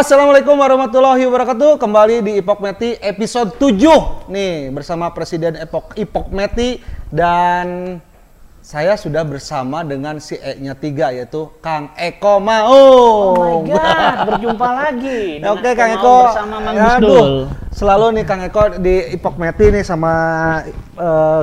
Assalamualaikum warahmatullahi wabarakatuh. Kembali di Ipok Meti episode 7 nih bersama Presiden Epok Ipok Meti dan saya sudah bersama dengan si E-nya tiga yaitu Kang Eko Maung. Oh my god, berjumpa lagi. Oke Kang Eko bersama Mang Aduh. Selalu nih Kang Eko di Ipok Meti nih sama eh,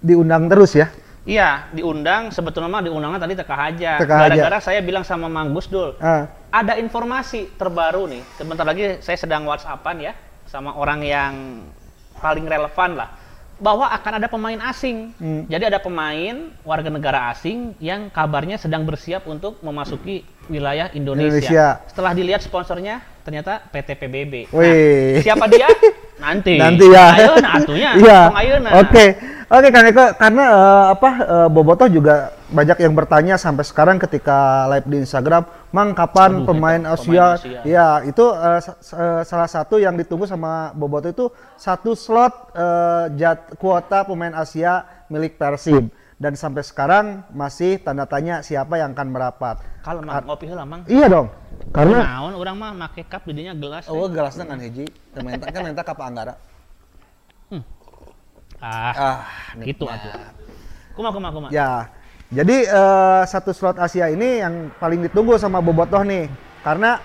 diundang terus ya. Iya, diundang sebetulnya mah diundangnya tadi teka aja. Gara-gara saya bilang sama Mang Gusdul, Ah, ada informasi terbaru nih. Sebentar lagi saya sedang WhatsAppan ya sama orang yang paling relevan lah bahwa akan ada pemain asing. Hmm. Jadi ada pemain warga negara asing yang kabarnya sedang bersiap untuk memasuki wilayah Indonesia. Indonesia. Setelah dilihat sponsornya ternyata PT PBB. Nah, siapa dia? Nanti. Nanti ya. Ayo nah atunya. Iya. Tong ayeuna. Oke. Kang Eko karena eh, apa eh, Bobotoh juga banyak yang bertanya sampai sekarang ketika live di Instagram, "Mang kapan Aduh, pemain Asia?" pemain Asia. Ya, itu sa- salah satu yang ditunggu sama Bobotoh itu satu slot eh, jat kuota pemain Asia milik Persib dan sampai sekarang masih tanda tanya siapa yang akan merapat. Kalau mang ngopi heula mang. Iya dong. Karena Naon orang mah make cup didinya gelas. oh gelasnya kan hiji, kan minta kan minta ke Pak Anggara. Ah, Ah, gitu atuh. Kuma kuma kuma. Ya, jadi eh, satu slot Asia ini yang paling ditunggu sama Bobotoh nih, karena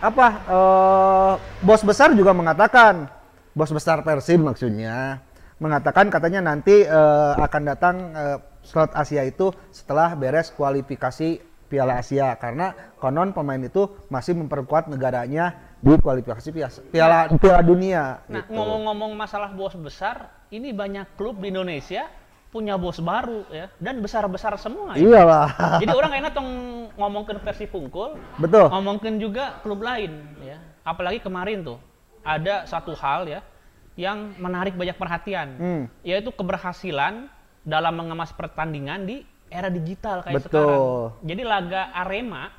apa? eh, bos besar juga mengatakan, bos besar Persib maksudnya, mengatakan katanya nanti eh, akan datang eh, slot Asia itu setelah beres kualifikasi Piala Asia, karena konon pemain itu masih memperkuat negaranya di kualifikasi Piala Piala, Dunia. Nah, gitu. ngomong-ngomong masalah bos besar, ini banyak klub di Indonesia punya bos baru ya dan besar-besar semua ya. Iyalah, Jadi orang enak tong ngomongin versi pungkul, betul. ngomongin juga klub lain ya. Apalagi kemarin tuh ada satu hal ya yang menarik banyak perhatian, Hmm. yaitu keberhasilan dalam mengemas pertandingan di era digital kayak Betul. sekarang. Jadi laga Arema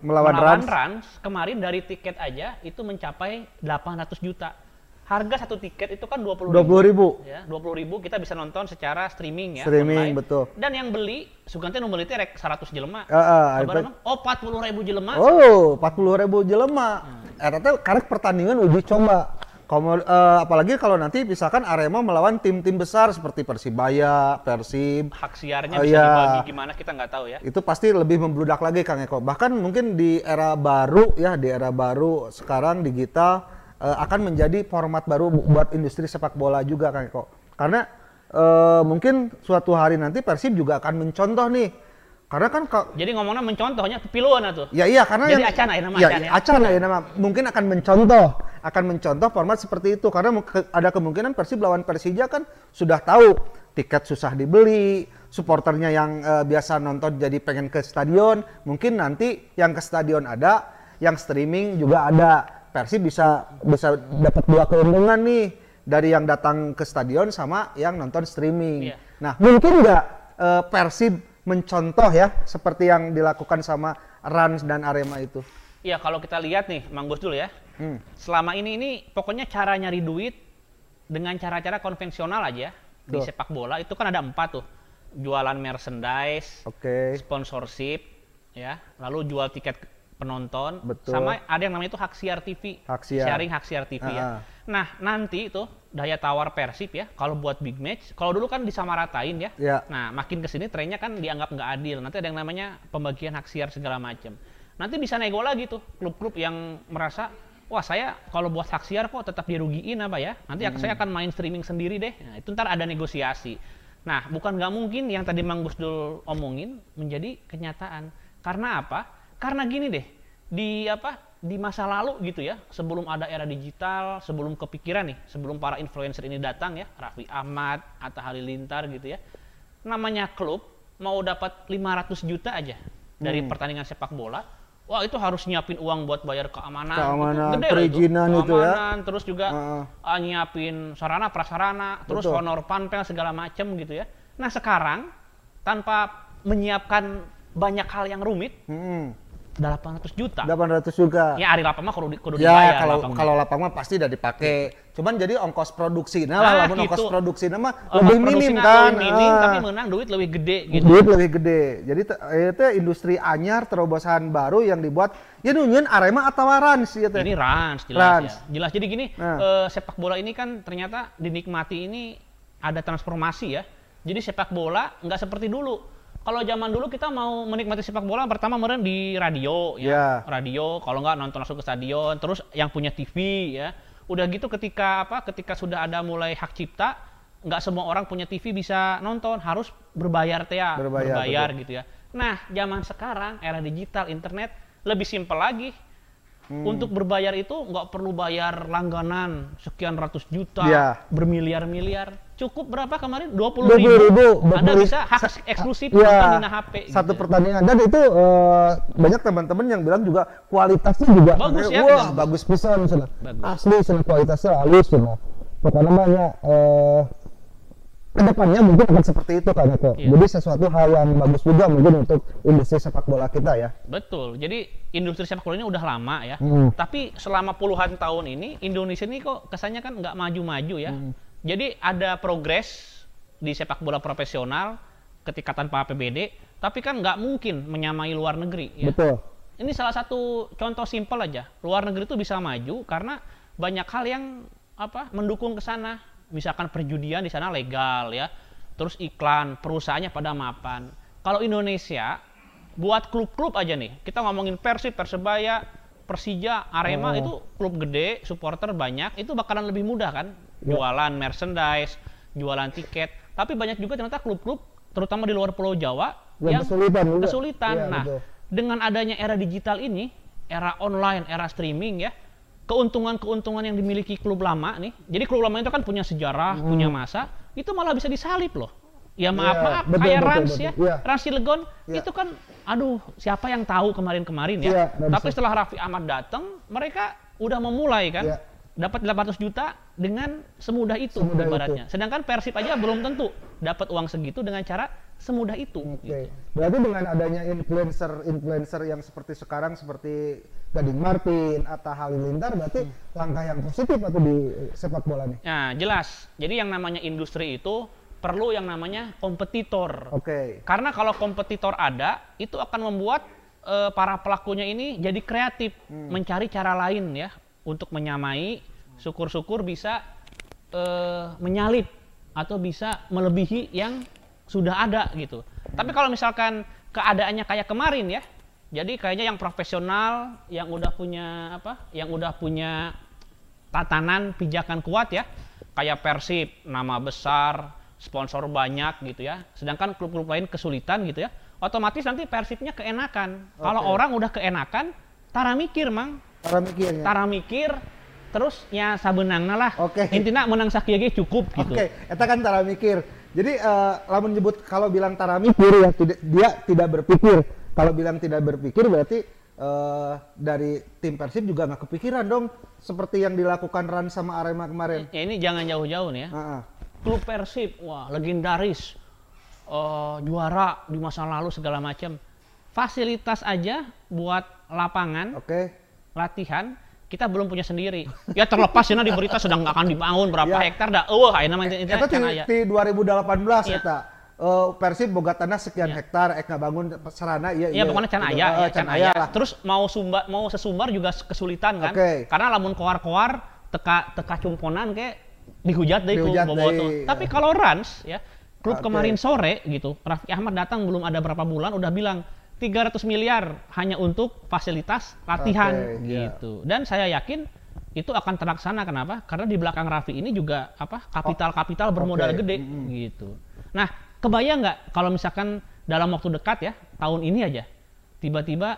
Melawan, melawan Rans. Rans kemarin dari tiket aja itu mencapai 800 juta. Harga satu tiket itu kan 20 20 ribu. Ya, 20 ribu kita bisa nonton secara streaming ya. Streaming, online. betul. Dan yang beli, nu meuli teh rek 100 jelema. IPad. emang, oh 40 ribu jelema. Oh, 40 ribu jelema. Eta teh karek pertandingan uji coba. Kamu, eh, apalagi kalau nanti misalkan Arema melawan tim-tim besar seperti Persibaya, Persib, Hak siarnya Oh, bisa iya. dibagi gimana kita nggak tahu ya. itu pasti lebih membludak lagi Kang Eko. Bahkan mungkin di era baru ya, di era baru sekarang digital eh, akan menjadi format baru bu- buat industri sepak bola juga Kang Eko. Karena eh, mungkin suatu hari nanti Persib juga akan mencontoh nih. Karena kan ka- Jadi ngomongnya mencontohnya piluan atuh. Ya iya karena Jadi yang acan aya nama ya, acan ya? acan aya nama mungkin akan mencontoh akan mencontoh format seperti itu karena ada kemungkinan Persib lawan Persija kan sudah tahu tiket susah dibeli supporternya yang eh, biasa nonton jadi pengen ke stadion mungkin nanti yang ke stadion ada yang streaming juga ada Persib bisa bisa dapat dua keuntungan nih dari yang datang ke stadion sama yang nonton streaming Iya. nah mungkin nggak eh, Persib mencontoh ya seperti yang dilakukan sama Rans dan Arema itu. Iya, kalau kita lihat nih, Mang Gus dulu ya. Hmm. Selama ini ini pokoknya cara nyari duit dengan cara-cara konvensional aja di Betul. sepak bola itu kan ada empat tuh. Jualan merchandise, Oke. sponsorship, ya, lalu jual tiket penonton, Betul. sama ada yang namanya itu hak siar TV, Hak siar. sharing hak siar TV Ah. ya. Nah nanti itu daya tawar Persib ya, kalau buat big match, kalau dulu kan disamaratain ya. Ya. Nah makin ke sini trennya kan dianggap nggak adil. Nanti ada yang namanya pembagian hak siar segala macam. Nanti bisa nego lagi tuh klub-klub yang merasa Wah saya kalau buat hak siar kok tetap dirugiin apa ya? Nanti Hmm. saya akan main streaming sendiri deh. Nah, itu ntar ada negosiasi. Nah, bukan nggak mungkin yang tadi Mang Gusdul omongin menjadi kenyataan. Karena apa? Karena gini deh, di apa? Di masa lalu gitu ya, sebelum ada era digital, sebelum kepikiran nih, sebelum para influencer ini datang ya, Raffi Ahmad, Atta Halilintar gitu ya. Namanya klub mau dapat 500 juta aja dari pertandingan sepak bola, wah itu harus nyiapin uang buat bayar keamanan, Keamanan, Gede lah perizinan itu ya. Keamanan, terus juga Heeh. ah, nyiapin sarana prasarana, terus Betul. honor panpel segala macem gitu ya. Nah sekarang tanpa menyiapkan banyak hal yang rumit, Hmm. 800 juta. 800 juga. Ya hari lapang mah kudu, di- kudu Ya, dibayar kalau lapang mah. kalau lapang mah pasti udah dipakai. Cuman jadi ongkos produksi. Nah, lah Ah, lamun ongkos gitu. produksi nama Ongkos lebih minim kan. lebih minim, Ah. tapi menang duit lebih gede gitu. Duit lebih gede. Jadi te- itu industri anyar terobosan baru yang dibuat ya nunjun Arema atau Rans ya teh. Ini Rans jelas Rans. ya. Jelas jadi gini, Nah. eh, sepak bola ini kan ternyata dinikmati ini ada transformasi ya. Jadi sepak bola nggak seperti dulu. Kalau zaman dulu kita mau menikmati sepak bola pertama meren di radio Ya. ya. Radio, kalau nggak nonton langsung ke stadion, terus yang punya TV ya. Udah gitu ketika apa? Ketika sudah ada mulai hak cipta, nggak semua orang punya TV bisa nonton, harus berbayar teh ya, Berbayar, gitu ya. Nah, zaman sekarang era digital, internet lebih simpel lagi. Hmm. Untuk berbayar itu nggak perlu bayar langganan sekian ratus juta, Iya. bermiliar-miliar. Cukup berapa kemarin? 20 20 ribu. ribu, Anda 20 bisa hak eksklusif nonton di HP. Satu gitu. pertandingan dan itu eh, banyak teman-teman yang bilang juga kualitasnya juga Bagus ya, wah bagus. bagus pisan. Bagus. Asli cenah kualitasnya halus cenah. Pokoknya namanya eh ke depannya mungkin akan seperti itu kan itu. Iya. Jadi sesuatu hal yang bagus juga mungkin untuk industri sepak bola kita ya. Betul. Jadi industri sepak bola ini udah lama ya. Hmm. Tapi selama puluhan tahun ini Indonesia ini kok kesannya kan nggak maju-maju ya. Hmm. Jadi ada progres di sepak bola profesional ketika tanpa APBD, tapi kan nggak mungkin menyamai luar negeri. Ya. Betul. Ini salah satu contoh simpel aja. Luar negeri itu bisa maju karena banyak hal yang apa mendukung ke sana. Misalkan perjudian di sana legal ya. Terus iklan, perusahaannya pada mapan. Kalau Indonesia buat klub-klub aja nih. Kita ngomongin Persib, Persebaya, Persija, Arema Oh. itu klub gede, supporter banyak, itu bakalan lebih mudah kan? Jualan merchandise, jualan tiket. Tapi banyak juga ternyata klub-klub terutama di luar Pulau Jawa Yang kesulitan juga. kesulitan. Iya, nah, betul. dengan adanya era digital ini, era online, era streaming ya, keuntungan-keuntungan yang dimiliki klub lama nih. Jadi klub lama itu kan punya sejarah, punya masa, itu malah bisa disalip loh. Ya maaf Iya, maaf, betul, kayak betul, Rans betul. ya, Iya. Rans Cilegon Iya. itu kan, aduh siapa yang tahu kemarin-kemarin ya. Iya, Rans. Tapi setelah Raffi Ahmad datang, mereka udah memulai kan, Iya. Dapat 800 juta dengan semudah itu Semudah ibaratnya. Sedangkan Persib aja belum tentu dapat uang segitu dengan cara semudah itu. Oke. gitu. Berarti dengan adanya influencer-influencer yang seperti sekarang seperti Gading Martin, Atta Halilintar berarti langkah yang positif atau di sepak bola nih. Nah, jelas. Jadi yang namanya industri itu perlu yang namanya kompetitor. Oke. Karena kalau kompetitor ada, itu akan membuat eh, para pelakunya ini jadi kreatif, mencari cara lain ya untuk menyamai. Syukur-syukur bisa eh, menyalip atau bisa melebihi yang sudah ada gitu. Tapi kalau misalkan keadaannya kayak kemarin ya, jadi kayaknya yang profesional, yang udah punya apa, yang udah punya tatanan pijakan kuat ya kayak Persib nama besar sponsor banyak gitu ya sedangkan klub-klub lain kesulitan gitu ya otomatis nanti Persibnya keenakan kalau Oke. orang udah keenakan tara mikir mang Tara mikir terus ya sabenangna lah Oke. intinya menang sakieu ge cukup gitu Oke, eta kan tara mikir. Jadi eh, lamun nyebut kalau bilang tara mikir ya tidak dia tidak berpikir. Kalau bilang tidak berpikir berarti eh, dari tim Persib juga nggak kepikiran dong seperti yang dilakukan Ran sama Arema kemarin. ya ini jangan jauh-jauh nih ya Heeh. klub Persib wah legendaris Eh, juara di masa lalu segala macam fasilitas aja buat lapangan Oke. Latihan kita belum punya sendiri. Ya terlepas ya di berita sedang akan dibangun berapa Ya. hektar dah. Eueuh ayeuna mah itu can aya. ti 2018 Iya. eta. Eh, Persib boga tanah sekian Iya. hektar ek ngabangun sarana iya Iya pokoknya can Gitu. aya, Eh, ya, can can aya aya. lah. Terus mau sumbar mau sesumbar juga kesulitan kan. Oke. Karena lamun koar-koar teka teka cumponan kayak dihujat deh ku Dihujat bobotoh. deui, Tapi ya. kalau Rans ya, klub Oke. kemarin sore gitu, Raffi Ahmad datang belum ada berapa bulan udah bilang 300 miliar hanya untuk fasilitas latihan Oke, iya. gitu. Dan saya yakin itu akan terlaksana kenapa? Karena di belakang Raffi ini juga apa kapital-kapital bermodal Oke, gede gitu. Nah, kebayang nggak kalau misalkan dalam waktu dekat ya tahun ini aja tiba-tiba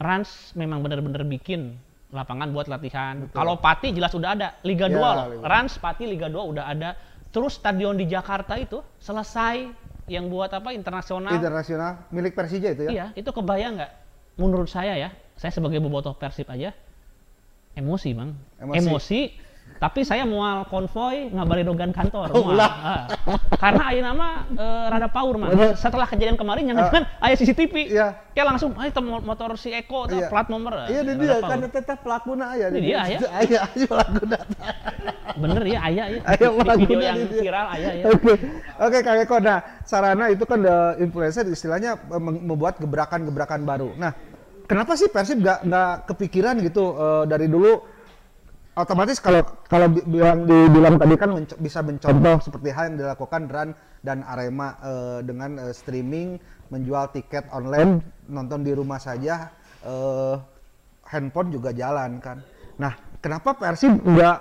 Rans memang benar-benar bikin lapangan buat latihan. Kalau Pati jelas udah ada Liga Ya, 2 loh. Rans Pati Liga 2 udah ada. Terus stadion di Jakarta itu selesai yang buat apa internasional. internasional milik Persija itu ya. Iya, itu kebayang nggak? Menurut saya ya, saya sebagai bobotoh Persib aja emosi, Bang. Emosi. Emosi, Tapi saya mual konvoy ngabari dogan kantor. Oh, mual. Ah. Karena ayo nama eh, rada power mah. Setelah kejadian kemarin yang kan aya CCTV. Iya. Kayak langsung ayo tem- motor si Eko tuh, Iya. plat nomor. Iya, di dia kan power. tetap pelakuna aya. Ini dia, ya? Aya aya pelakuna. Bener ya aya ya. Aya Di pelakuna video yang dia. viral aya ya. Oke, oke Kang Eko. Nah, Sarana itu kan eh, influencer istilahnya eh, membuat gebrakan-gebrakan baru. Nah, kenapa sih Persib nggak nggak kepikiran gitu eh, dari dulu? Otomatis kalau kalau bi- bilang dibilang tadi kan menco- bisa mencontoh seperti hal yang dilakukan Ran dan Arema eh, dengan eh, streaming, menjual tiket online, nonton di rumah saja, eh, handphone juga jalan kan. Nah, kenapa Persib nggak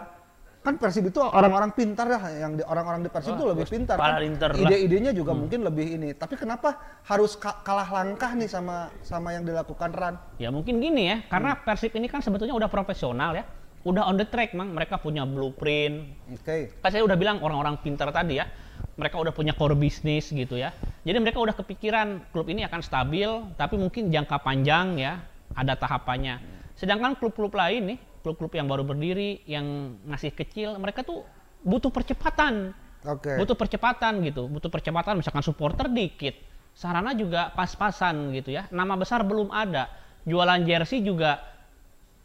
kan Persib itu orang-orang pintar ya yang di, orang-orang di Persib itu Wah, lebih pintar kan? lah. Hmm. ide-idenya juga mungkin lebih ini tapi kenapa harus ka- kalah langkah nih sama sama yang dilakukan Ran Ya mungkin gini ya, karena Hmm. Persib ini kan sebetulnya udah profesional ya. Udah on the track, Mang. Mereka punya blueprint, oke. Kan saya udah bilang orang-orang pintar tadi ya mereka udah punya core bisnis gitu ya. Jadi mereka udah kepikiran klub ini akan stabil tapi mungkin jangka panjang ya ada tahapannya. Sedangkan klub-klub lain nih klub-klub yang baru berdiri yang masih kecil mereka tuh butuh percepatan. Oke. Butuh percepatan gitu. Butuh percepatan misalkan supporter dikit. Sarana juga pas-pasan gitu ya. Nama besar belum ada. Jualan jersey juga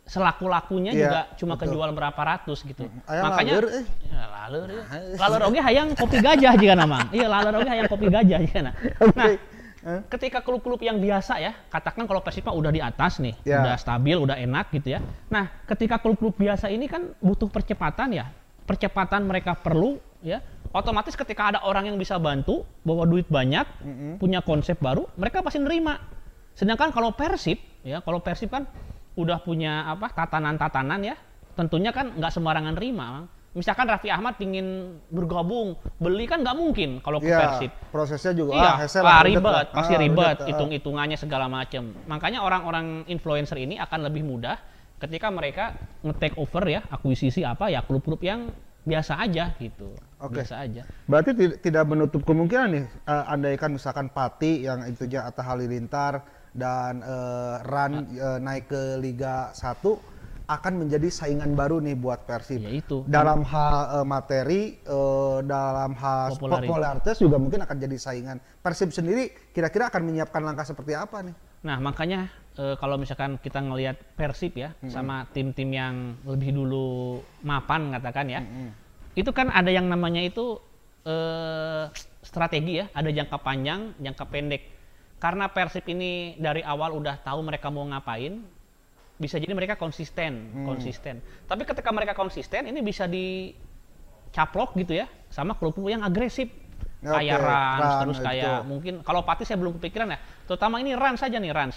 selaku lakunya Iya, juga cuma betul. kejual berapa ratus gitu. Aya makanya laleur, eh. ya, laleur ya. laleur oge hayang kopi gajah jika nama. Iya laleur oge hayang kopi gajah jika nah nah ketika klub-klub yang biasa ya katakan kalau Persib mah udah di atas nih Ya. udah stabil udah enak gitu ya. Nah ketika klub-klub biasa ini kan butuh percepatan ya. Percepatan mereka perlu ya. Otomatis ketika ada orang yang bisa bantu bawa duit banyak punya konsep baru mereka pasti nerima. Sedangkan kalau Persib ya kalau Persib kan udah punya apa tatanan-tatanan ya tentunya kan nggak sembarangan terima misalkan Raffi Ahmad pingin bergabung beli kan nggak mungkin kalau ke Iya, Persib prosesnya juga Iya, ah, lah, ribet, lah. pasti Ah, ribet, ah. hitung-hitungannya segala macam. Makanya orang-orang influencer ini akan lebih mudah ketika mereka nge-take over ya, akuisisi apa ya klub-klub yang biasa aja gitu. Oke. Biasa aja. Berarti ti- tidak menutup kemungkinan nih, eh, andaikan misalkan Pati yang intinya Atta Halilintar dan eh, Ran eh, naik ke Liga 1 akan menjadi saingan baru nih buat Persib. Ya itu. Dalam hal eh, materi, eh, dalam hal Popularitas. juga mungkin akan jadi saingan. Persib sendiri kira-kira akan menyiapkan langkah seperti apa nih? Nah, makanya eh, kalau misalkan kita ngelihat Persib ya sama tim-tim yang lebih dulu mapan katakan ya. Itu kan ada yang namanya itu eh strategi ya, ada jangka panjang, jangka pendek. Karena Persib ini dari awal udah tahu mereka mau ngapain, bisa jadi mereka konsisten, konsisten. Tapi ketika mereka konsisten, ini bisa dicaplok gitu ya sama klub-klub yang agresif. Oke, kayak Rans, Rans, terus itu. kayak mungkin kalau Pati saya belum kepikiran ya. Terutama ini Rans saja nih Rans.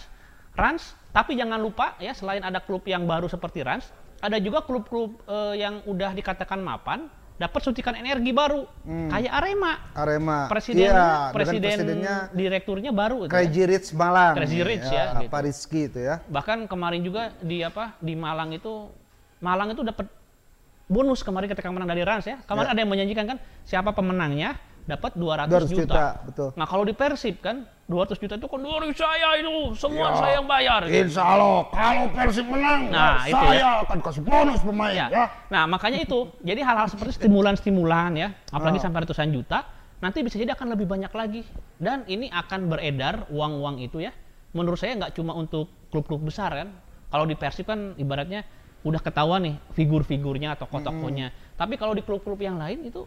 Rans, tapi jangan lupa ya selain ada klub yang baru seperti Rans, ada juga klub-klub eh, yang udah dikatakan mapan dapat suntikan energi baru kayak Arema. Arema. Presidennya, Hmm. Iya, presiden presidennya direkturnya baru gitu ya. Crazy Rich Malang. Crazy Rich ya, gitu. Pak Rizky itu ya. Bahkan kemarin juga di apa di Malang itu Malang itu dapat bonus kemarin ketika menang dari Rans ya. Kemarin Ya. ada yang menjanjikan kan siapa pemenangnya dapat 200, 200 juta. juta, betul. Nah, kalau di Persib kan 200 juta itu kan dari saya itu semua Ya. saya yang bayar. gitu. Insya Allah kalau Persib menang, Nah, ya, itu saya akan kasih bonus pemain Ya. ya. Nah, makanya itu. Jadi hal-hal seperti stimulan-stimulan ya, apalagi Ah. sampai ratusan juta, nanti bisa jadi akan lebih banyak lagi. Dan ini akan beredar uang-uang itu ya. Menurut saya nggak cuma untuk klub-klub besar kan. Kalau di Persib kan ibaratnya udah ketahuan nih figur-figurnya atau tokoh-tokohnya. Tapi kalau di klub-klub yang lain itu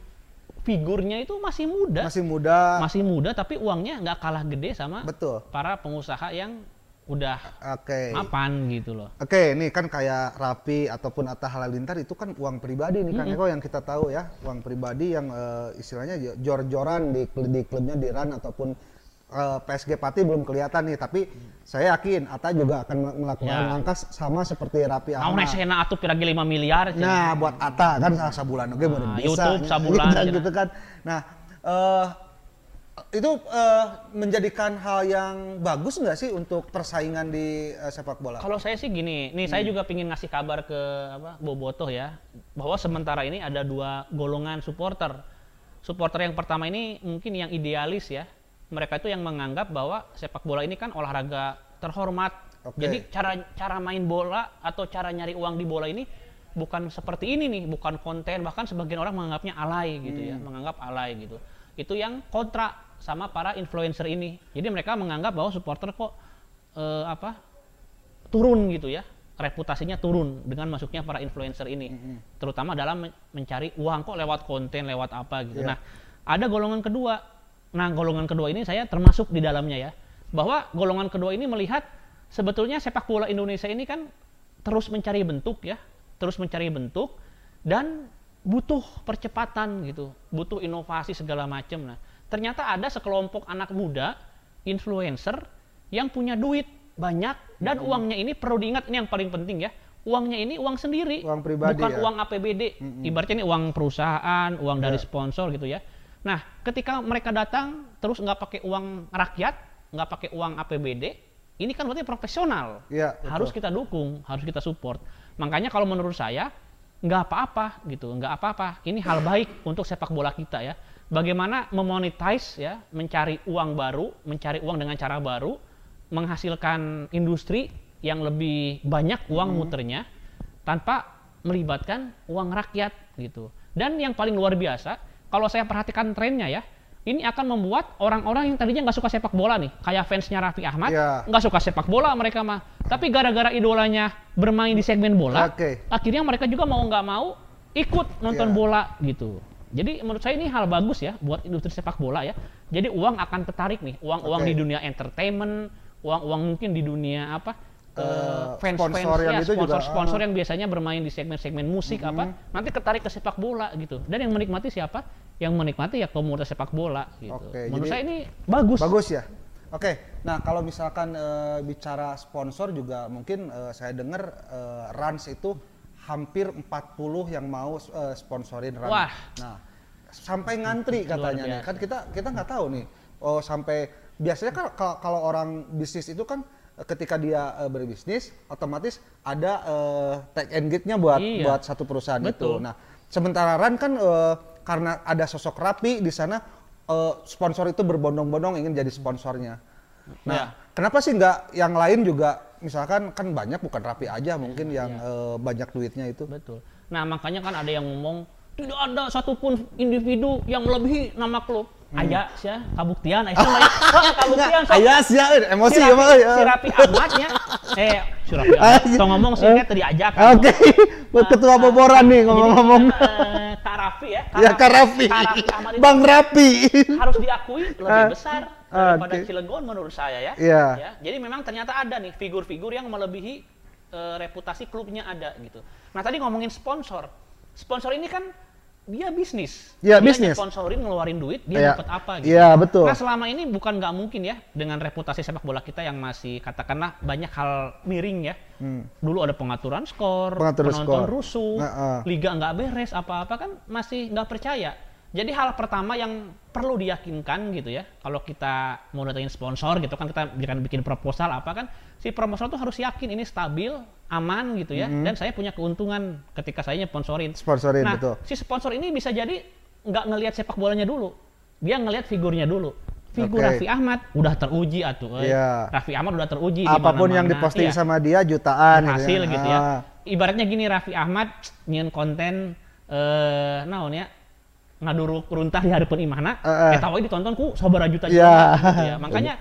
figurnya itu masih muda. Masih muda. Masih muda tapi uangnya nggak kalah gede sama Betul. para pengusaha yang udah Oke. mapan gitu loh. Oke, ini kan kayak Rapi ataupun Atta Halilintar itu kan uang pribadi nih kan Eko yang kita tahu ya, uang pribadi yang eh, istilahnya jo- jor-joran di di klubnya di RAN ataupun eh, PSG Pati belum kelihatan nih, tapi saya yakin Atta juga akan mel- melakukan Ya. langkah sama seperti Rapi Ahmad. nesena atuh piragi 5 miliar. cenah. Nah, buat Ata kan sa- sabulan oke baru Nah, bisa. YouTube nya. sabulan, Gitu, gitu. kan. Nah, eh itu eh, menjadikan hal yang bagus nggak sih untuk persaingan di eh, sepak bola? Kalau saya sih gini, nih Hmm. saya juga pingin ngasih kabar ke apa Bobotoh ya, bahwa sementara ini ada dua golongan supporter. Supporter yang pertama ini mungkin yang idealis ya. Mereka itu yang menganggap bahwa sepak bola ini kan olahraga terhormat. Oke. Jadi cara cara main bola atau cara nyari uang di bola ini bukan seperti ini nih, bukan konten bahkan sebagian orang menganggapnya alay gitu ya, menganggap alay gitu. Itu yang kontra sama para influencer ini. Jadi mereka menganggap bahwa supporter kok eh, apa turun gitu ya, reputasinya turun dengan masuknya para influencer ini, terutama dalam men- mencari uang kok lewat konten, lewat apa gitu. Iya. Nah, ada golongan kedua. Nah, golongan kedua ini saya termasuk di dalamnya ya, bahwa golongan kedua ini melihat sebetulnya sepak bola Indonesia ini kan terus mencari bentuk ya, terus mencari bentuk dan butuh percepatan gitu, butuh inovasi segala macam. Nah, ternyata ada sekelompok anak muda influencer yang punya duit banyak dan uangnya ini perlu diingat ini yang paling penting ya. Uangnya ini uang sendiri, Uang pribadi bukan ya? uang APBD. Ibaratnya ini uang perusahaan, uang dari Ya. sponsor gitu ya. Nah, ketika mereka datang terus nggak pakai uang rakyat, nggak pakai uang APBD, ini kan berarti profesional. Iya, betul. harus kita dukung, harus kita support. Makanya kalau menurut saya nggak apa-apa gitu, nggak apa-apa. Ini hal baik untuk sepak bola kita ya. Bagaimana memonetize ya, mencari uang baru, mencari uang dengan cara baru, menghasilkan industri yang lebih banyak uang muternya tanpa melibatkan uang rakyat gitu. Dan yang paling luar biasa, kalau saya perhatikan trennya ya, ini akan membuat orang-orang yang tadinya nggak suka sepak bola nih, kayak fansnya Raffi Ahmad, Iya. nggak suka sepak bola mereka mah. Tapi gara-gara idolanya bermain di segmen bola, Oke. akhirnya mereka juga mau nggak mau ikut nonton Iya. bola gitu. Jadi menurut saya ini hal bagus ya buat industri sepak bola ya. Jadi uang akan tertarik nih, uang-uang Oke. di dunia entertainment, uang-uang mungkin di dunia apa? Eh, fans sponsor fans yang ya, itu juga, sponsor sponsor ah. yang biasanya bermain di segmen-segmen musik apa nanti ketarik ke sepak bola gitu dan yang menikmati siapa yang menikmati ya komunitas sepak bola gitu Oke, menurut jadi- saya ini bagus Bagus ya. Oke, nah kalau misalkan eh, bicara sponsor juga mungkin eh, saya dengar eh, Rans itu hampir 40 yang mau eh, sponsorin Rans. Wah. Nah, sampai ngantri katanya nih. Kan kita kita nggak tahu nih. Oh, sampai biasanya kan kalau, orang bisnis itu kan ketika dia eh, berbisnis otomatis ada eh, take and get-nya buat Iya. buat satu perusahaan itu. Betul. Nah, sementara Ran kan eh, karena ada sosok Rapi di sana eh, sponsor itu berbondong-bondong ingin jadi sponsornya. Nah, Ya. kenapa sih nggak yang lain juga misalkan kan banyak bukan Rapi aja mungkin yang eh, banyak duitnya itu. betul nah makanya kan ada yang ngomong tidak ada satupun individu yang melebihi nama klub. Aya sih ya, kabuktian, Aya mah ya. Wah, kabuktian. Ayah sih, emosi si ya mah. ya. si Rafi Ahmadnya, eh si Rafi Ahmad, tong ngomong sih dia tadi ajak. Ah, Oke, buat ketua boboran nih ngomong-ngomong. Eh, Kak Rafi ya, Ya Kak itu Bang Rapi. harus diakui lebih Ah, besar ah, daripada. Cilegon menurut saya ya. Iya. Ya, Jadi memang ternyata ada nih figur-figur yang melebihi eh, reputasi klubnya ada gitu. Nah tadi ngomongin sponsor, sponsor ini kan dia bisnis. Iya, dia bisnis. Sponsorin ngeluarin duit, dia Iya. dapat apa gitu. Iya, betul. Nah selama ini bukan nggak mungkin ya dengan reputasi sepak bola kita yang masih katakanlah banyak hal miring ya. Dulu ada pengaturan skor, Hmm. Pengaturan penonton skor. rusuh, Nah, ah. liga nggak beres apa-apa kan masih nggak percaya. Jadi hal pertama yang perlu diyakinkan gitu ya, kalau kita mau datengin sponsor gitu kan kita bikin bikin proposal apa kan, si proposal tuh harus yakin ini stabil, aman gitu ya, dan saya punya keuntungan ketika saya sponsorin. Mm-hmm. Sponsorin, nah, betul. si sponsor ini bisa jadi nggak ngelihat sepak bolanya dulu, dia ngelihat figurnya dulu. Figur Oke. Raffi Ahmad udah teruji atuh. euy. Iya. Raffi Ahmad udah teruji di Apa pun yang mana-mana. diposting Iya sama dia jutaan hasil gitu ya. Ah, Ibaratnya gini Raffi Ahmad nyen konten eh naon ya ngaduruk runtah di hadapan imahna, Eh, eh. eta we ditonton ku sabaraha juta juta gitu ya. Makanya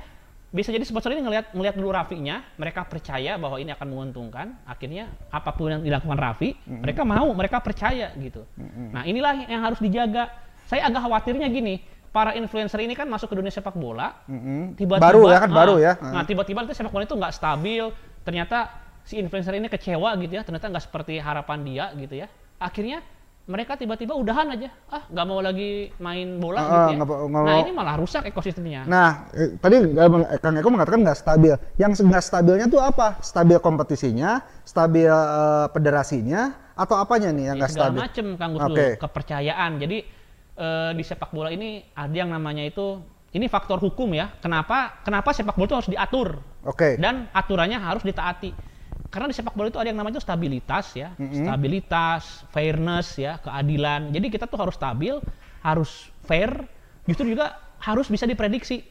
bisa jadi sponsor ini ngelihat ngelihat dulu Raffinya, mereka percaya bahwa ini akan menguntungkan, akhirnya apa pun yang dilakukan Raffi, mereka mau, mereka percaya gitu. Nah, inilah yang harus dijaga. Saya agak khawatirnya gini, para influencer ini kan masuk ke dunia sepak bola, mm-mm. tiba-tiba baru ya kan ah, baru ya. Nah, tiba-tiba itu sepak bola itu nggak stabil. Ternyata si influencer ini kecewa gitu ya. Ternyata nggak seperti harapan dia gitu ya. Akhirnya mereka tiba-tiba udahan aja. Ah, nggak mau lagi main bola Ah, gitu ya. nah, ini malah rusak ekosistemnya. Nah, eh, tadi Kang Eko mengatakan nggak stabil. Yang nggak stabilnya tuh apa? Stabil kompetisinya, stabil federasinya, atau apanya nih yang Ya, nggak stabil? macem Kang Gus Oke. kepercayaan. Jadi eh, di sepak bola ini ada yang namanya itu ini faktor hukum ya. Kenapa kenapa sepak bola itu harus diatur Oke. dan aturannya harus ditaati. Karena di sepak bola itu ada yang namanya stabilitas ya, stabilitas, fairness ya, keadilan. Jadi kita tuh harus stabil, harus fair, justru juga harus bisa diprediksi.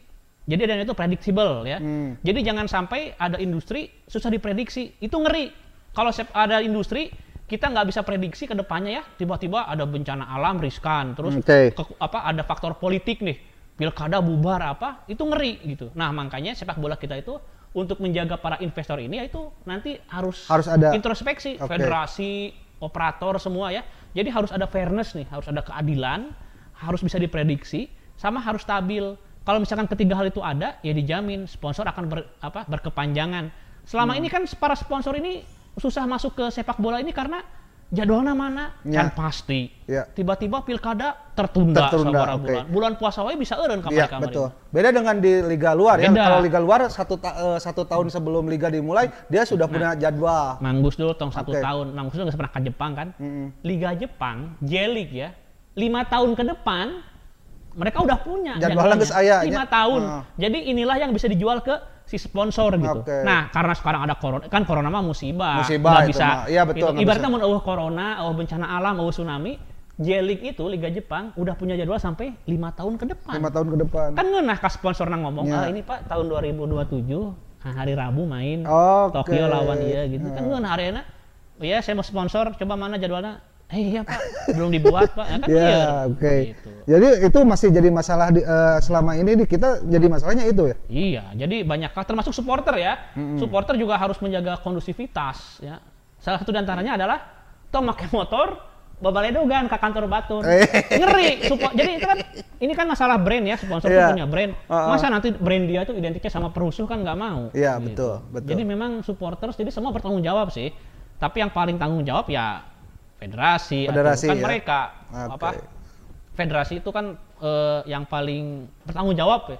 Jadi ada yang itu predictable ya. Hmm. Jadi jangan sampai ada industri susah diprediksi, itu ngeri. Kalau ada industri kita nggak bisa prediksi ke depannya ya tiba-tiba ada bencana alam riskan terus Oke. ke- apa ada faktor politik nih pilkada bubar apa itu ngeri gitu nah makanya sepak bola kita itu untuk menjaga para investor ini yaitu nanti harus Harus ada- introspeksi Oke. federasi operator semua ya jadi harus ada fairness nih harus ada keadilan harus bisa diprediksi sama harus stabil kalau misalkan ketiga hal itu ada ya dijamin sponsor akan ber- apa berkepanjangan selama Hmm. ini kan para sponsor ini susah masuk ke sepak bola ini karena jadwalnya mana Ya. kan pasti Ya. tiba-tiba pilkada tertunda, Tertunda, sabara oke. bulan bulan puasa wae bisa eureun Iya kamari-kamari betul. Beda dengan di liga luar ya. Beda. Kalau liga luar satu ta- eh, satu tahun sebelum liga dimulai dia sudah punya jadwal. Manggus dulu tong satu Oke. tahun Manggus dulu nggak pernah ke Jepang kan Mm-mm. Liga Jepang J-League ya lima tahun ke depan mereka udah punya Jadwalnya geus aya, lima nya. tahun Ah. jadi inilah yang bisa dijual ke si sponsor gitu nah karena sekarang ada corona kan corona mah musibah Musibah itu bisa mah. Iya, betul, gitu. ibaratnya mau eueuh corona eueuh bencana alam eueuh tsunami J-League itu Liga Jepang udah punya jadwal sampai lima tahun ke depan Lima tahun ke depan. kan ngeunah ka sponsor nang ngomong Ya. ah ini pak tahun 2027 ah, hari Rabu main Oke. Tokyo lawan dia gitu kan Hmm. ngeunah arena iya saya mau sponsor coba mana jadwalnya eh iya pak belum dibuat pak ya kan Ya, iya oke. Gitu. Jadi itu masih jadi masalah di, eh, selama ini di kita jadi masalahnya itu ya. iya jadi banyak hal termasuk supporter ya supporter juga harus menjaga kondusivitas ya salah satu di antaranya adalah tong pakai motor babaledogan ke kantor batur Eh. ngeri support jadi itu kan ini kan masalah brand ya sponsor Iya. tuh punya brand Uh-uh. masa nanti brand dia tuh identiknya sama perusuh kan nggak mau Iya, Gitu. betul, betul. jadi memang supporters jadi semua bertanggung jawab sih tapi yang paling tanggung jawab ya federasi, atau Federasi, kan ya. mereka Oke. apa federasi itu kan eh, yang paling bertanggung jawab ya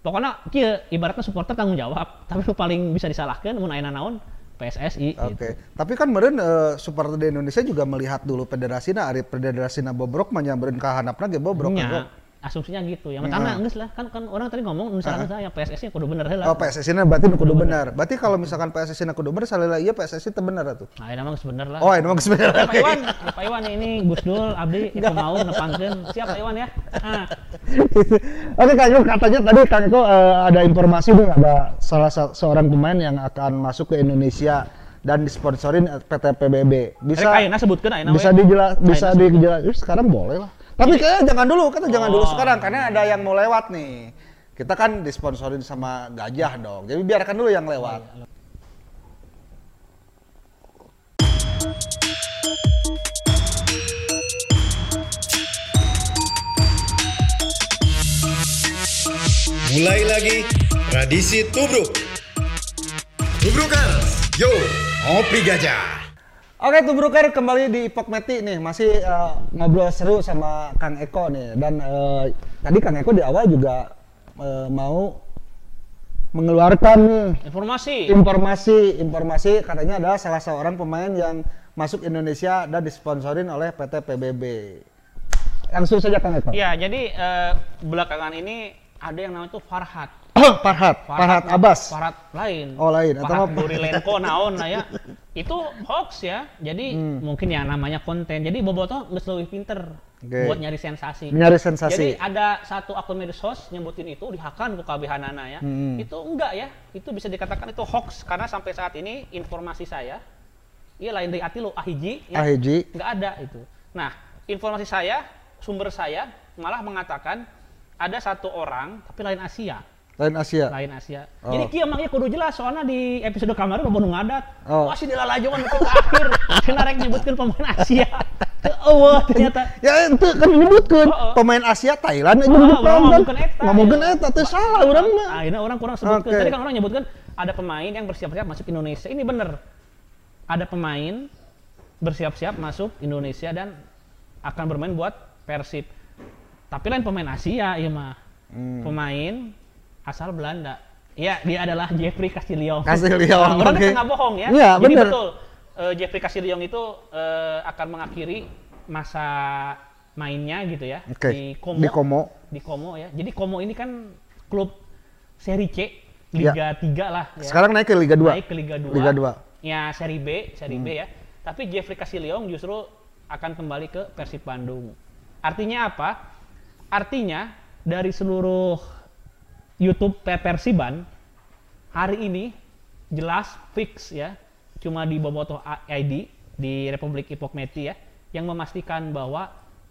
pokoknya kia ibaratnya supporter tanggung jawab tapi paling bisa disalahkan mun aya naon PSSI Oke. gitu. Tapi kan meren eh, supporter di Indonesia juga melihat dulu federasi na ari federasi na bobrok mah nya meureun kahanapna ge bobrok. Nya, asumsinya gitu ya matana geus lah kan kan orang tadi ngomong misalnya saya PSSI kudu bener heula Oh PSSI na berarti nu kudu benar. Berarti kalau misalkan PSSI na kudu benar salila ieu PSSI teu bener atuh. nah ini mah geus bener lah Oh, ini mah geus bener. Ya, Pak. Iwan, Pak Iwan ini Gus Dul, Abdi, itu mau nepangkeun. Siap Pak Iwan ya. Ah, Oke Kang katanya tadi Kang Eko eh, ada informasi nih ada salah sa- seorang pemain yang akan masuk ke Indonesia dan disponsorin PT PBB. Bisa Rek ayeuna sebutkeun ayeuna bisa dijelas bisa dijelas sekarang boleh lah. Tapi kayaknya jangan dulu, kan jangan dulu Oh. sekarang karena ada yang mau lewat nih. Kita kan disponsorin sama Gajah dong. Jadi biarkan dulu yang lewat. Mulai lagi tradisi tubruk. Tubrukers, yo, ngopi gajah. Oke, Tubruker kembali di Ipok Meti nih, masih eh, ngobrol seru sama Kang Eko nih. Dan eh, tadi Kang Eko di awal juga eh, mau mengeluarkan nih Informasi. informasi, informasi katanya adalah salah seorang pemain yang masuk Indonesia dan disponsorin oleh PT PBB. Langsung saja Kang Eko. Ya, jadi eh, belakangan ini ada yang namanya tuh Farhat. Farhat, Farhat Abbas. Farhat lain. Oh, lain. Atau apa? Burilenko naon lah ya. Itu hoax ya. Jadi Hmm. mungkin ya namanya konten. Jadi Boboto geus leuwih pinter Oke. buat nyari sensasi. Nyari sensasi. Jadi ada satu akun medsos nyebutin itu dihakan ke kabehanana ya. Hmm. Itu enggak ya. Itu bisa dikatakan itu hoax karena sampai saat ini informasi saya iya lain dari ati lo ahiji ya Ahiji. nggak ada itu. Nah, informasi saya, sumber saya malah mengatakan ada satu orang tapi lain Asia, Lain Asia. lain Asia. Oh. Jadi kieu mangnya kudu jelas soalnya di episode kemarin udah nu ngadat. Oh. Wah si dilalajongan ke akhir. Cenah rek nyebutkeun pemain Asia. Eueuh ternyata. Ya itu kan menyebutkan Oh, oh. pemain Asia Thailand aja Oh, di urang depan kan. ngomongkeun eta. Ya. teh salah urang mah. Akhirnya orang kurang sebutkan. Tadi kan orang nyebutkan ada pemain yang bersiap-siap masuk Indonesia. Ini bener. Ada pemain bersiap-siap masuk Indonesia dan akan bermain buat Persib. Tapi lain pemain Asia, iya mah. Hmm. Pemain asal Belanda. Iya, dia adalah Jeffrey Castillion. Castillion, Nah, orang oke. kan nggak bohong ya. Iya, Jadi bener. betul. eh, Jeffrey Castillion itu eh, akan mengakhiri masa mainnya gitu ya Oke. di Como Di Como. di Como ya. Jadi Como ini kan klub seri C Liga 3 lah ya. Ya. Sekarang naik ke Liga 2. naik ke Liga 2. Liga 2. Ya seri B, seri Hmm. B ya. Tapi Jeffrey Castillion justru akan kembali ke Persib Bandung. Artinya apa? Artinya dari seluruh YouTube Per- Persiban hari ini jelas fix ya. Cuma di Bobotoh A- ID di Republik Ipokmeti ya yang memastikan bahwa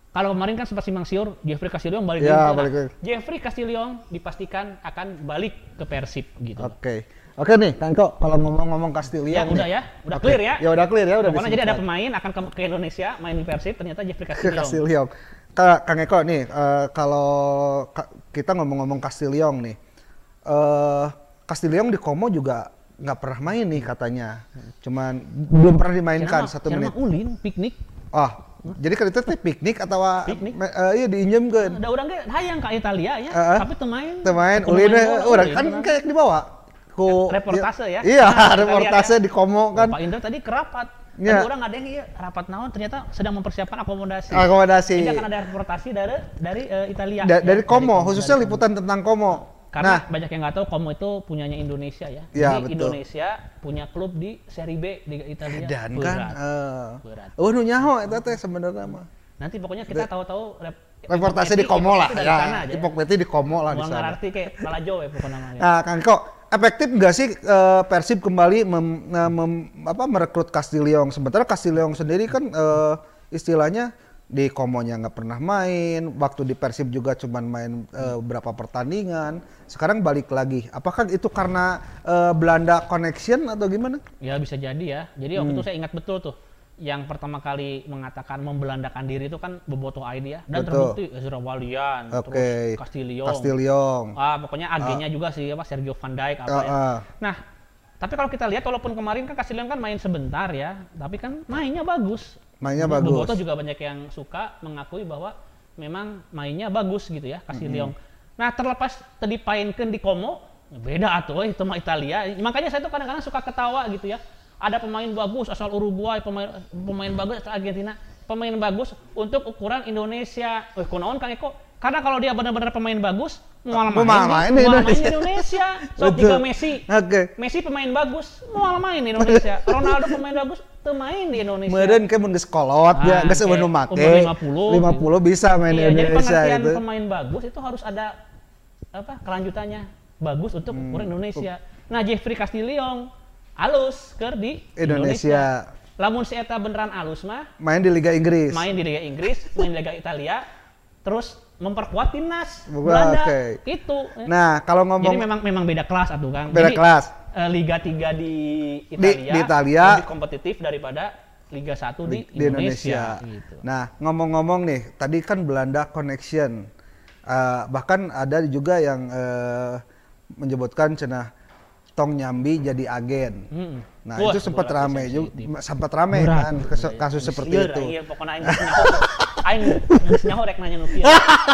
kalau kemarin kan sempat simpang siur Jeffrey Castillion balik Ya, lagi. balik lagi. Jeffrey Castillion dipastikan akan balik ke Persib gitu. Oke. Oke nih, Kang Eko, kalau ngomong-ngomong Castillion Ya, udah ya. Udah Oke. clear ya. Ya udah clear ya, udah Pokoknya jadi ada pemain akan ke, ke Indonesia main di Persib ternyata Jeffrey ke Castillion. Castillion. Ka- Kang Eko nih, eh, kalau ka- kita ngomong-ngomong Castillion nih, eh Castillion di Como juga nggak pernah main nih katanya, cuman belum pernah dimainkan Siapa- satu menit. ulin piknik. Ah, jadi kan itu teh piknik atau Piknik. me- eh, iya diinjemkeun. Ada orang ge hayang ke Italia ya, Heeh. tapi temain. Teman Pemain ulin urang ulin, kan kayak dibawa ku Reportase ya? Iya, Nah, reportase ya. di Como kan. Pak Indra tadi kerapat. Iya. Tadi orang ada yang iya, rapat naon ternyata sedang mempersiapkan akomodasi. Akomodasi. Jadi akan ada reportasi dari dari eh, Italia. Da- ya, dari Como, dari- khususnya dari- liputan tentang Como. Karena nah, banyak yang nggak tahu Como itu punyanya Indonesia ya. Jadi betul. Indonesia punya klub di Serie B Liga Italia. dan Berat. kan Berat. oh nu nyaho eta teh sebenarnya mah. Nanti pokoknya kita tahu-tahu rep- Reportase di Como lah ya. aja. Ipokmeti di Como lah di sana. ngerti kayak Balajo ya pokoknya namanya. Nah, Kang Eko, efektif nggak sih eh, Persib kembali mem- eh, mem- apa, merekrut Castillion? Sementara Castillion sendiri kan eh, istilahnya di Komonya nggak pernah main, waktu di Persib juga cuman main eh, beberapa pertandingan. Sekarang balik lagi. Apakah itu karena eh, Belanda connection atau gimana? Ya bisa jadi ya. Jadi waktu Hmm. itu saya ingat betul tuh. Yang pertama kali mengatakan membelandakan diri itu kan Boboto ID ya. Dan Betul. terbukti Ezra Walian, Oke. terus Castillo. Castillion. Ah, pokoknya agennya juga sih apa Sergio Van Dijk apa Ah, ya. ah. Nah, tapi kalau kita lihat walaupun kemarin kan Castillo kan main sebentar ya, tapi kan mainnya bagus. Mainnya Bo- bagus. Boboto juga banyak yang suka mengakui bahwa memang mainnya bagus gitu ya Castillo. Nah, terlepas tadi painkan di Como, beda atuh itu mah Italia. Makanya saya tuh kadang-kadang suka ketawa gitu ya. Ada pemain bagus asal Uruguay, pemain pemain bagus asal Argentina, pemain bagus untuk ukuran Indonesia. Eh, kunaon Kang Eko? Karena kalau dia benar-benar pemain bagus, mau main, main di- di main di Indonesia. Indonesia. So, tiga Messi. Oke. Messi pemain bagus, mau main di Indonesia. Ronaldo pemain bagus, main di Indonesia. Meureun ke mun geus kolot ya, Ah, geus kayak eueuh nu make. umur 50, 50 bisa main di Iya, jadi Indonesia pengertian itu. pemain bagus itu harus ada apa kelanjutannya bagus untuk Hmm. ukuran Indonesia. Nah Jeffrey Castillion alus ke di Indonesia. Lamun si eta beneran alus mah Main di Liga Inggris. main di Liga Inggris, main di Liga Italia, terus memperkuat timnas Belanda oke. itu. Nah, kalau Jadi ngomong memang memang beda kelas atuh Kang. Beda Jadi, kelas. eh, Liga 3 di Italia, di Italia. lebih kompetitif daripada Liga 1 di, di Indonesia. Gitu. Nah, ngomong-ngomong nih, tadi kan Belanda connection. Eh, bahkan ada juga yang eh, menyebutkan cenah Tong Nyambi jadi agen. Mm. Nah, Wah, itu sempat rame juga, sempat rame Berat. kan kes- kasus seperti Iya, itu. Iya, pokoknya aing nyaho. Aing nyaho rek nanya nu kieu.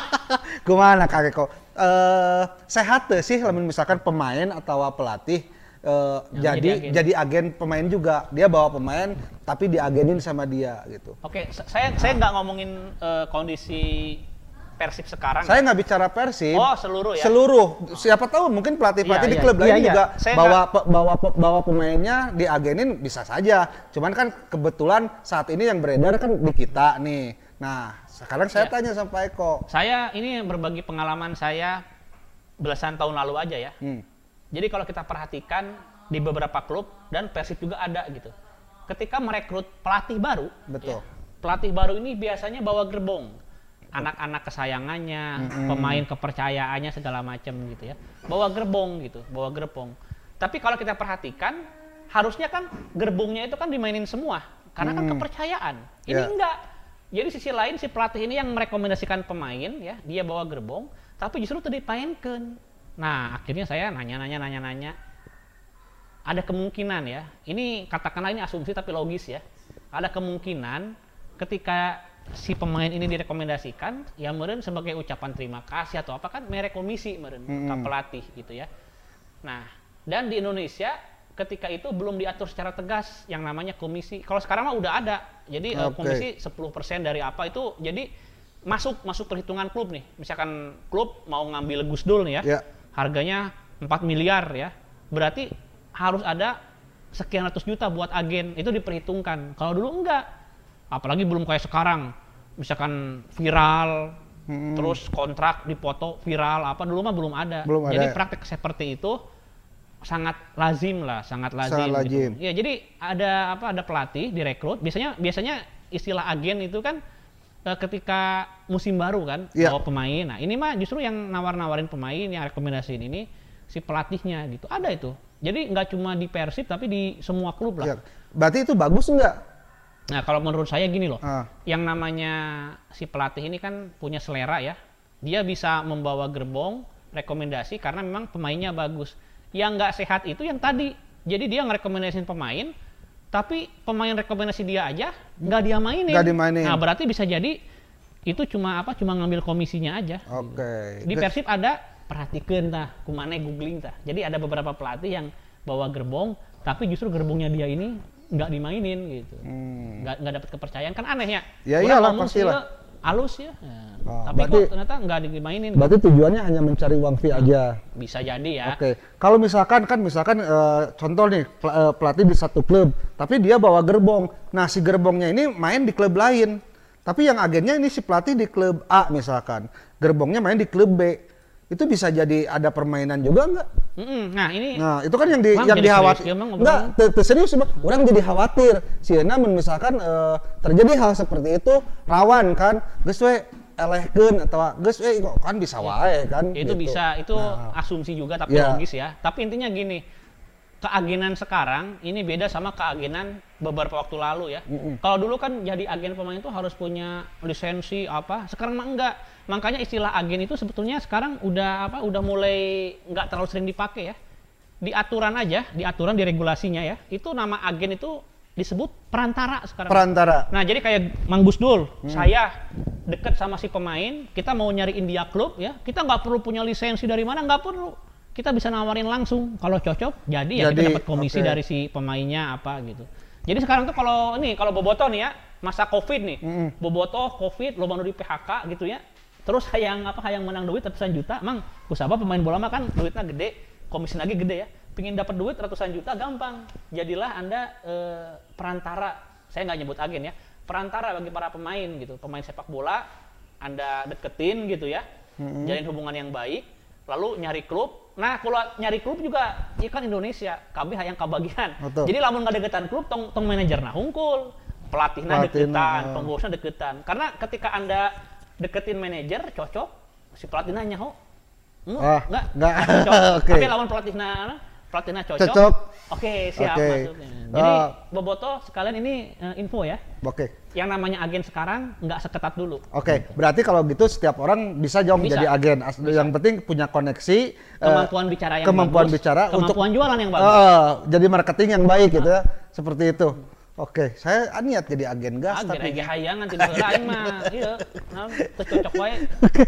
Gimana Kak Eko? Eh, sehat tuh sih lamun misalkan pemain atau pelatih Yang jadi jadi agen. jadi agen pemain juga. Dia bawa pemain tapi diagenin sama dia gitu. Oke, sa- saya saya nggak ngomongin eh, kondisi Persib sekarang. Saya nggak bicara Persib. Oh, seluruh ya? Seluruh. Siapa tahu mungkin pelatih-pelatih Iya, di iya. klub lain Iya, iya. juga Saya bawa pe- bawa pe- bawa pemainnya diagenin bisa saja. Cuman kan kebetulan saat ini yang beredar kan di kita nih. Nah, sekarang saya Iya. tanya sama Pak Eko. Saya ini berbagi pengalaman saya belasan tahun lalu aja ya. Hmm. Jadi kalau kita perhatikan di beberapa klub dan Persib juga ada gitu. Ketika merekrut pelatih baru, Betul. ya, pelatih baru ini biasanya bawa gerbong. Anak-anak kesayangannya, pemain kepercayaannya segala macam gitu ya. Bawa gerbong gitu, bawa gerbong. Tapi kalau kita perhatikan, harusnya kan gerbongnya itu kan dimainin semua karena kan kepercayaan. Ini Ya. enggak. Jadi sisi lain si pelatih ini yang merekomendasikan pemain ya, dia bawa gerbong, tapi justru tadi dipainkan. Nah, akhirnya saya nanya-nanya nanya-nanya. Ada kemungkinan ya. Ini katakanlah ini asumsi tapi logis ya. Ada kemungkinan ketika si pemain ini direkomendasikan, ya meren sebagai ucapan terima kasih atau apa kan merek komisi meren ke pelatih gitu ya. Nah, dan di Indonesia ketika itu belum diatur secara tegas yang namanya komisi. Kalau sekarang mah udah ada. Jadi eh, Oke. komisi 10% dari apa itu jadi masuk masuk perhitungan klub nih. Misalkan klub mau ngambil Gus Dul nih ya. Ya. Harganya 4 miliar ya. Berarti harus ada sekian ratus juta buat agen. Itu diperhitungkan. Kalau dulu enggak. Apalagi belum kayak sekarang. Misalkan viral terus kontrak dipoto viral apa dulu mah belum ada. Belum Jadi ada. praktek seperti itu sangat lazim lah, sangat lazim. Sangat gitu. lazim. Ya, jadi ada apa? Ada pelatih direkrut. Biasanya biasanya istilah agen itu kan eh, ketika musim baru kan Iya. bawa pemain. Nah, ini mah justru yang nawar-nawarin pemain, yang rekomendasiin ini si pelatihnya gitu. Ada itu. Jadi nggak cuma di Persib tapi di semua klub lah. Ya. Berarti itu bagus enggak? Nah, kalau menurut saya gini loh. Ah. Yang namanya si pelatih ini kan punya selera ya. Dia bisa membawa gerbong rekomendasi karena memang pemainnya bagus. Yang nggak sehat itu yang tadi. Jadi dia ngerekomendasiin pemain, tapi pemain rekomendasi dia aja nggak dia mainin. Nggak dimainin. Nah, berarti bisa jadi itu cuma apa? Cuma ngambil komisinya aja. Oke. Di Persib ada perhatikan tah, kumane googling tah. Jadi ada beberapa pelatih yang bawa gerbong, tapi justru gerbongnya dia ini nggak dimainin gitu. Hmm. Nggak nggak dapat kepercayaan kan aneh ya. Ya iyalah, ngomong pastilah. sih, halus ya. Nah, Oh, tapi berarti- kok ternyata nggak dimainin. Berarti tujuannya hanya mencari uang fee aja. Bisa jadi ya. Oke, kalau misalkan kan misalkan eh, contoh nih pel- eh, pelatih di satu klub, tapi dia bawa gerbong. Nah si gerbongnya ini main di klub lain, tapi yang agennya ini si pelatih di klub A misalkan, gerbongnya main di klub B. Itu bisa jadi ada permainan juga nggak? Mm-mm. Nah ini Nah itu kan yang di yang dikhawatir. serius, Bang, Enggak, ngobrolnya. te- te- serius bang. Orang jadi khawatir. Si namun misalkan eh, terjadi hal seperti itu rawan kan, geus we elehkeun atau we kok kan bisa wae kan. itu gitu. bisa itu Nah. asumsi juga tapi Ya. logis ya. Tapi intinya gini, keagenan sekarang ini beda sama keagenan beberapa waktu lalu ya. Kalau dulu kan jadi agen pemain itu harus punya lisensi apa, sekarang mah enggak. Makanya istilah agen itu sebetulnya sekarang udah apa, udah mulai enggak terlalu sering dipakai ya. Di aturan aja, di aturan di regulasinya ya, itu nama agen itu disebut perantara sekarang. Perantara. Nah, jadi kayak Mang Gusdul, saya deket sama si pemain, kita mau nyari India klub ya, kita nggak perlu punya lisensi dari mana, nggak perlu. Kita bisa nawarin langsung, kalau cocok, jadi ya Jadi, kita dapat komisi oke. dari si pemainnya apa gitu. Jadi sekarang tuh kalau ini, kalau Boboto nih ya, masa Covid nih, Mm-mm. Boboto Covid, lo baru di PHK gitu ya, terus hayang apa hayang menang duit ratusan juta, mang, kusaba pemain bola mah kan duitnya gede, komisi lagi gede ya, pingin dapat duit ratusan juta gampang, jadilah anda eh, perantara, saya nggak nyebut agen ya, perantara bagi para pemain gitu, pemain sepak bola, anda deketin gitu ya, jalin hubungan yang baik, lalu nyari klub. Nah, kalau nyari klub juga, ya kan Indonesia, KB hayang kabagian. Betul. Jadi lamun nggak deketan klub, tong, tong manajer nah hungkul, pelatihnya deketan, oh. pengurusnya deketan. Karena ketika anda deketin manajer cocok, si pelatihnya nyaho, hmm, Ah, nggak, nggak. cocok. Oke. Tapi lawan pelatihnya, pelatihnya cocok. Cocok. Oke, siap Oke. masuknya. Jadi Ah. Boboto sekalian ini eh, info ya, Oke. Yang namanya agen sekarang nggak seketat dulu. Oke, berarti kalau gitu setiap orang bisa jong Bisa. jadi agen. As- Yang penting punya koneksi, eh, Kemampuan bicara yang kemampuan bagus, bicara kemampuan jualan yang bagus. Eh, jadi marketing yang baik gitu ya, seperti itu. Oke, saya niat jadi agen gas Agen tapi. ege hayangan tidak lain mah, iya, nah, cocok wae. Oke,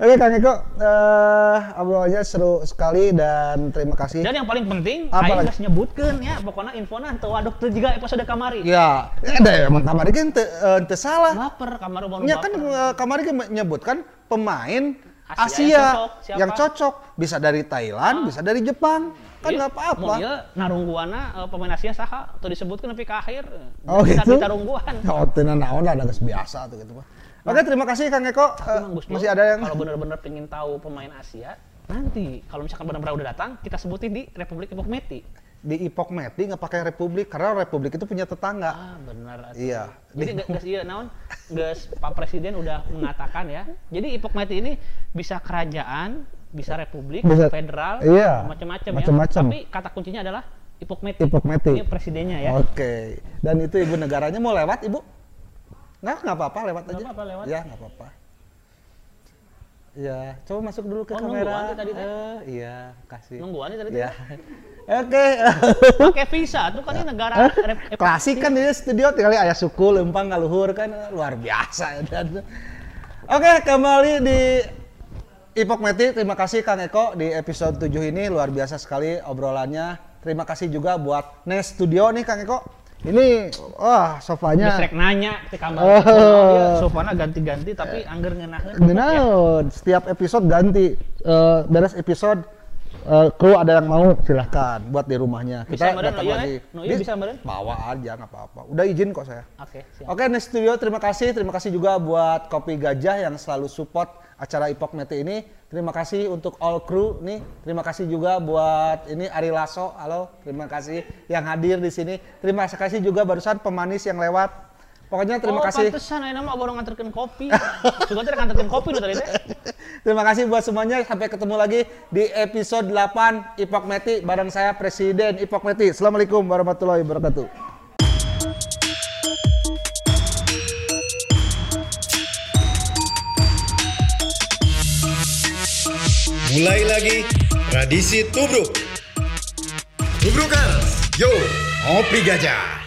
oke Kang Eko, eh obrolannya seru sekali dan terima kasih. Dan yang paling penting, Apa aing geus nyebutkeun ya, pokoknya infona teu wadok teu juga episode kamari. Ya, ada emang kamari kan teu eh, teu salah. Baper kamari baru Ya kan eh, kamari kan menyebutkan pemain Asia Asia, yang cocok. Siapa? yang cocok. Bisa dari Thailand, bisa dari Jepang. Kan Iya, nggak apa-apa. Mau ieu narungguana eh, pemain Asia saha atau disebutkeun nepi ka akhir. Oh Kita gitu? di tarungguan. Oh, tenan naon ada biasa tuh gitu mah. Oke, terima kasih Kang Eko. Dur, masih ada yang kalau benar-benar pengen tahu pemain Asia, nanti kalau misalkan benar-benar udah datang, kita sebutin di Republik Epok Meti. di Ipok Meti nggak pakai Republik karena Republik itu punya tetangga. Ah, benar. Iya. Jadi guys iya naon? Guys Pak Presiden udah mengatakan ya. Jadi Ipok Meti ini bisa kerajaan, bisa republik, Bisa- federal, iya, macam-macam ya. macam-macam. Tapi kata kuncinya adalah Ipok Meti. Ipok Meti. Ini presidennya ya. Oke. Dan itu ibu negaranya mau lewat ibu? Nggak, nggak apa-apa lewat Nggak aja. apa-apa, lewat. Ya, nggak apa-apa. Ya, coba masuk dulu ke Oh, kamera. tadi teh? Eh, iya, kasih. Nungguan nih tadi Ya. Oke. Pakai visa tuh kan ini negara rep- Klasik kan di studio tinggal ayah suku lempang ngaluhur kan luar biasa. Oke, kembali di Ipok Meti. Terima kasih Kang Eko di episode 7 ini luar biasa sekali obrolannya. Terima kasih juga buat Nes Studio nih Kang Eko. Ini wah sofanya Geus rek nanya ke kamar. Oh. Oh. sofana ganti-ganti tapi angger ngeunaheun. Benar, setiap episode ganti. Eh, beres episode eh, kru ada yang mau silahkan buat di rumahnya. Bisa, Meren? datang Oh, iya, lagi. kan? Oh, iya, Di- bisa, Meren? Bawa aja nggak apa-apa. Udah izin kok saya. Oke, siap. Oke, Nes Studio terima kasih. Terima kasih juga buat Kopi Gajah yang selalu support acara Ipok Mete ini. Terima kasih untuk all crew nih. Terima kasih juga buat ini Ari Lasso. Halo, terima kasih yang hadir di sini. Terima kasih juga barusan pemanis yang lewat. Pokoknya terima oh, kasih. pantesan ayeuna mah baru nganterkeun kopi. Sugan teh nganterkeun kopi tadi teh. Terima kasih buat semuanya. Sampai ketemu lagi di episode 8 Ipok Meti bareng saya Presiden Ipok Meti. Assalamualaikum warahmatullahi wabarakatuh. Mulai lagi tradisi tubruk. Tubrukers, yo, ngopi gajah.